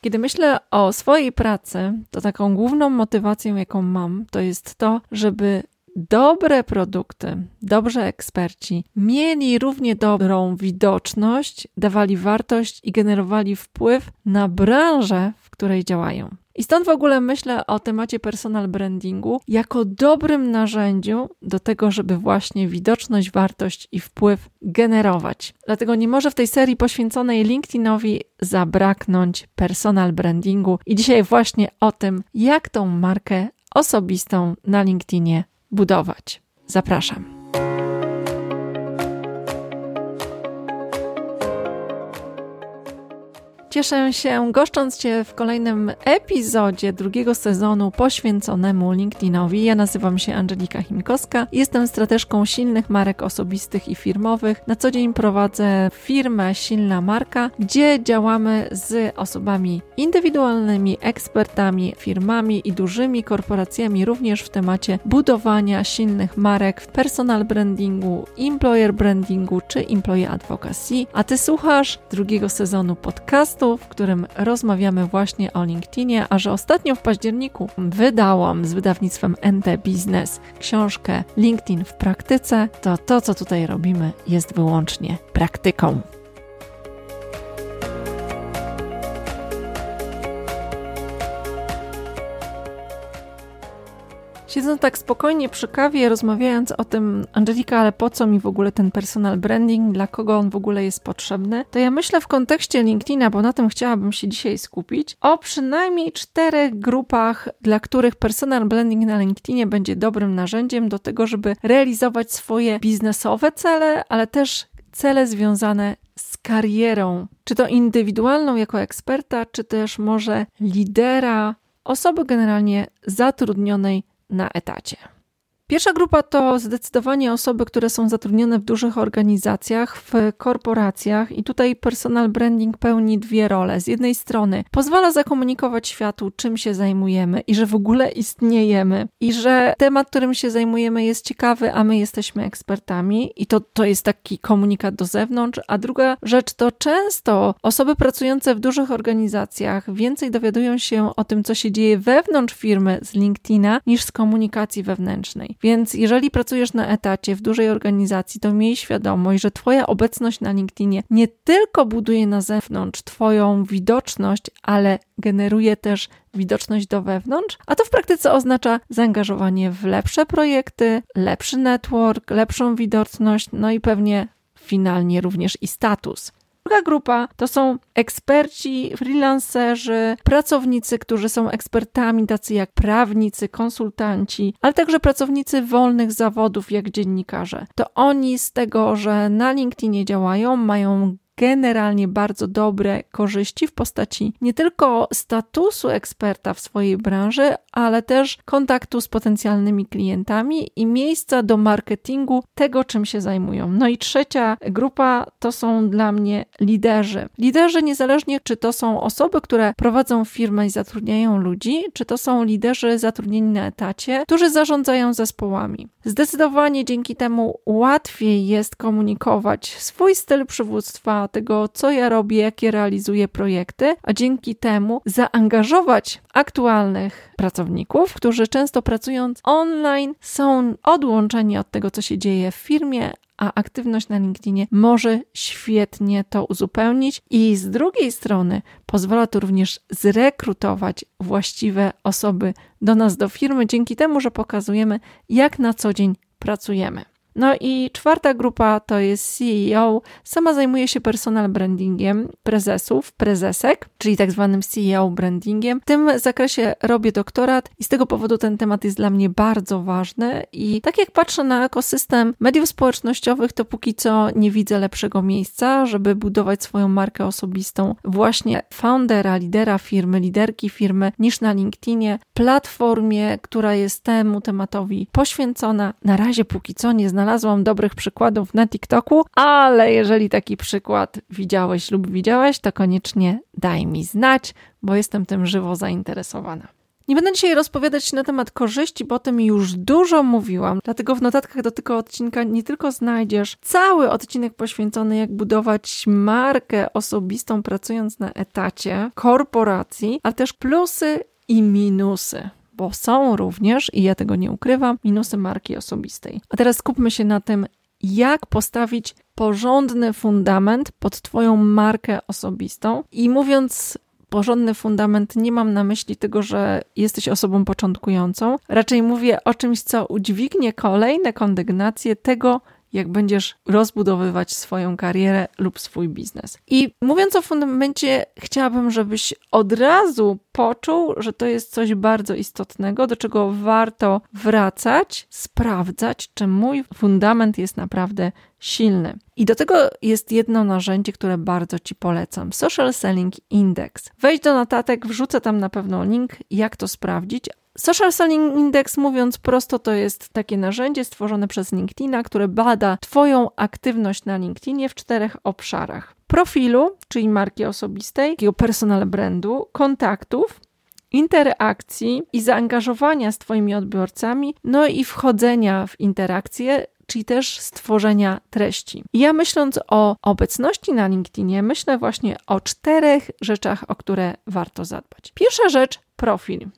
Kiedy myślę o swojej pracy, to taką główną motywacją, jaką mam, to jest to, żeby dobre produkty, dobrzy eksperci mieli równie dobrą widoczność, dawali wartość i generowali wpływ na branżę, w której działają. I stąd w ogóle myślę o temacie personal brandingu jako dobrym narzędziu do tego, żeby właśnie widoczność, wartość i wpływ generować. Dlatego nie może w tej serii poświęconej LinkedInowi zabraknąć personal brandingu. I dzisiaj właśnie o tym, jak tą markę osobistą na LinkedInie budować. Zapraszam. Cieszę się goszcząc Cię w kolejnym epizodzie drugiego sezonu poświęconemu LinkedInowi. Ja nazywam się Angelika Chimkowska. Jestem strateżką silnych marek osobistych i firmowych. Na co dzień prowadzę firmę Silna Marka, gdzie działamy z osobami indywidualnymi, ekspertami, firmami i dużymi korporacjami, również w temacie budowania silnych marek w personal brandingu, employer brandingu czy employee advocacy. A Ty słuchasz drugiego sezonu podcastu w którym rozmawiamy właśnie o LinkedInie, a że ostatnio w październiku wydałam z wydawnictwem NT Business książkę LinkedIn w praktyce, to to, co tutaj robimy, jest wyłącznie praktyką. Siedząc tak spokojnie przy kawie, rozmawiając o tym, Angelika, ale po co mi w ogóle ten personal branding, dla kogo on w ogóle jest potrzebny, to ja myślę w kontekście LinkedIna, bo na tym chciałabym się dzisiaj skupić, o przynajmniej czterech grupach, dla których personal branding na LinkedInie będzie dobrym narzędziem do tego, żeby realizować swoje biznesowe cele, ale też cele związane z karierą, czy to indywidualną jako eksperta, czy też może lidera, osoby generalnie zatrudnionej na etacie. Pierwsza grupa to zdecydowanie osoby, które są zatrudnione w dużych organizacjach, w korporacjach, i tutaj personal branding pełni dwie role. Z jednej strony pozwala zakomunikować światu, czym się zajmujemy i że w ogóle istniejemy, i że temat, którym się zajmujemy, jest ciekawy, a my jesteśmy ekspertami, i to, to jest taki komunikat do zewnątrz. A druga rzecz to często osoby pracujące w dużych organizacjach więcej dowiadują się o tym, co się dzieje wewnątrz firmy z LinkedIna, niż z komunikacji wewnętrznej. Więc jeżeli pracujesz na etacie w dużej organizacji, to miej świadomość, że Twoja obecność na LinkedInie nie tylko buduje na zewnątrz Twoją widoczność, ale generuje też widoczność do wewnątrz, a to w praktyce oznacza zaangażowanie w lepsze projekty, lepszy network, lepszą widoczność, no i pewnie finalnie również i status. Druga grupa to są eksperci, freelancerzy, pracownicy, którzy są ekspertami, tacy jak prawnicy, konsultanci, ale także pracownicy wolnych zawodów, jak dziennikarze. To oni z tego, że na LinkedInie działają, mają generalnie bardzo dobre korzyści w postaci nie tylko statusu eksperta w swojej branży, ale też kontaktu z potencjalnymi klientami i miejsca do marketingu tego, czym się zajmują. No i trzecia grupa to są dla mnie liderzy. Liderzy, niezależnie czy to są osoby, które prowadzą firmę i zatrudniają ludzi, czy to są liderzy zatrudnieni na etacie, którzy zarządzają zespołami. Zdecydowanie dzięki temu łatwiej jest komunikować swój styl przywództwa, tego, co ja robię, jakie realizuję projekty, a dzięki temu zaangażować aktualnych pracowników, którzy często pracując online są odłączeni od tego, co się dzieje w firmie, a aktywność na LinkedInie może świetnie to uzupełnić i z drugiej strony pozwala to również zrekrutować właściwe osoby do nas, do firmy, dzięki temu, że pokazujemy, jak na co dzień pracujemy. No i czwarta grupa to jest CEO. Sama zajmuje się personal brandingiem prezesów, prezesek, czyli tak zwanym CEO brandingiem. W tym zakresie robię doktorat i z tego powodu ten temat jest dla mnie bardzo ważny. I tak jak patrzę na ekosystem mediów społecznościowych, to póki co nie widzę lepszego miejsca, żeby budować swoją markę osobistą właśnie foundera, lidera firmy, liderki firmy, niż na LinkedInie, platformie, która jest temu tematowi poświęcona. Na razie póki co nie znalazłam znalazłam dobrych przykładów na TikToku, ale jeżeli taki przykład widziałeś lub widziałaś, to koniecznie daj mi znać, bo jestem tym żywo zainteresowana. Nie będę dzisiaj rozpowiadać na temat korzyści, bo o tym już dużo mówiłam, dlatego w notatkach do tego odcinka nie tylko znajdziesz cały odcinek poświęcony jak budować markę osobistą pracując na etacie korporacji, ale też plusy i minusy bo są również, i ja tego nie ukrywam, minusy marki osobistej. A teraz skupmy się na tym, jak postawić porządny fundament pod Twoją markę osobistą. I mówiąc porządny fundament, nie mam na myśli tego, że jesteś osobą początkującą. Raczej mówię o czymś, co udźwignie kolejne kondygnacje tego, jak będziesz rozbudowywać swoją karierę lub swój biznes. I mówiąc o fundamencie, chciałabym, żebyś od razu poczuł, że to jest coś bardzo istotnego, do czego warto wracać, sprawdzać, czy mój fundament jest naprawdę silny. I do tego jest jedno narzędzie, które bardzo Ci polecam: Social Selling Index. Wejdź do notatek, wrzucę tam na pewno link, jak to sprawdzić, Social Selling Index, mówiąc prosto, to jest takie narzędzie stworzone przez LinkedIna, które bada Twoją aktywność na LinkedInie w czterech obszarach: profilu, czyli marki osobistej, takiego personal brandu, kontaktów, interakcji i zaangażowania z Twoimi odbiorcami, no i wchodzenia w interakcje, czyli też stworzenia treści. ja myśląc o obecności na LinkedInie, myślę właśnie o czterech rzeczach, o które warto zadbać. Pierwsza rzecz profil.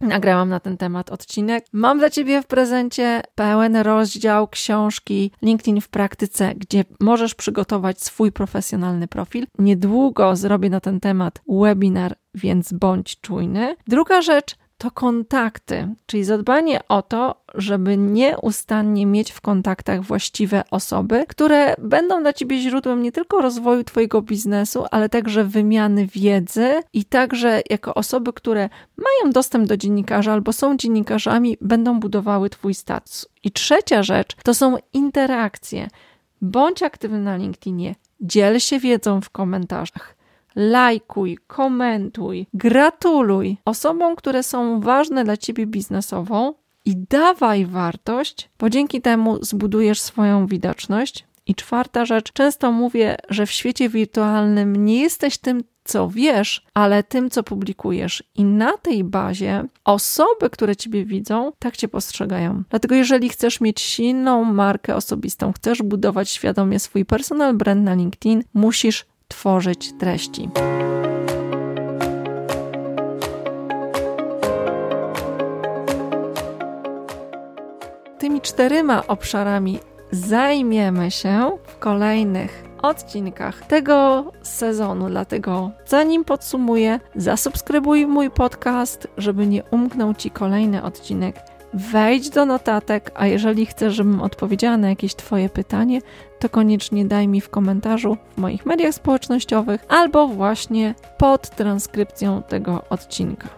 Nagrałam na ten temat odcinek. Mam dla Ciebie w prezencie pełen rozdział książki LinkedIn w praktyce, gdzie możesz przygotować swój profesjonalny profil. Niedługo zrobię na ten temat webinar, więc bądź czujny. Druga rzecz to kontakty, czyli zadbanie o to, żeby nieustannie mieć w kontaktach właściwe osoby, które będą dla ciebie źródłem nie tylko rozwoju twojego biznesu, ale także wymiany wiedzy i także jako osoby, które mają dostęp do dziennikarza albo są dziennikarzami, będą budowały twój status. I trzecia rzecz to są interakcje. Bądź aktywny na LinkedInie, dziel się wiedzą w komentarzach lajkuj, komentuj, gratuluj osobom, które są ważne dla ciebie biznesowo i dawaj wartość, bo dzięki temu zbudujesz swoją widoczność. I czwarta rzecz, często mówię, że w świecie wirtualnym nie jesteś tym, co wiesz, ale tym, co publikujesz. I na tej bazie osoby, które Ciebie widzą, tak Cię postrzegają. Dlatego, jeżeli chcesz mieć silną markę osobistą, chcesz budować świadomie swój personal brand na LinkedIn, musisz tworzyć treści. Tymi czterema obszarami zajmiemy się w kolejnych odcinkach tego sezonu. Dlatego, zanim podsumuję, zasubskrybuj mój podcast, żeby nie umknął Ci kolejny odcinek wejdź do notatek, a jeżeli chcesz, żebym odpowiedziała na jakieś Twoje pytanie, to koniecznie daj mi w komentarzu w moich mediach społecznościowych albo właśnie pod transkrypcją tego odcinka.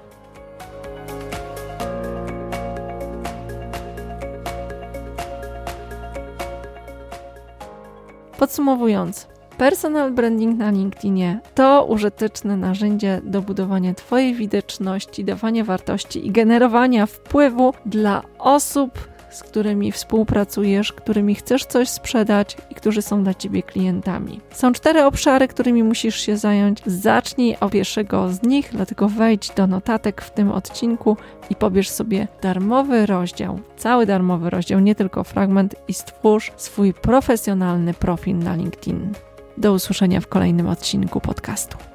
Podsumowując, Personal branding na LinkedInie to użyteczne narzędzie do budowania Twojej widoczności, dawania wartości i generowania wpływu dla osób, z którymi współpracujesz, którymi chcesz coś sprzedać i którzy są dla Ciebie klientami. Są cztery obszary, którymi musisz się zająć. Zacznij od pierwszego z nich, dlatego wejdź do notatek w tym odcinku i pobierz sobie darmowy rozdział, cały darmowy rozdział, nie tylko fragment i stwórz swój profesjonalny profil na LinkedIn. Do usłyszenia w kolejnym odcinku podcastu.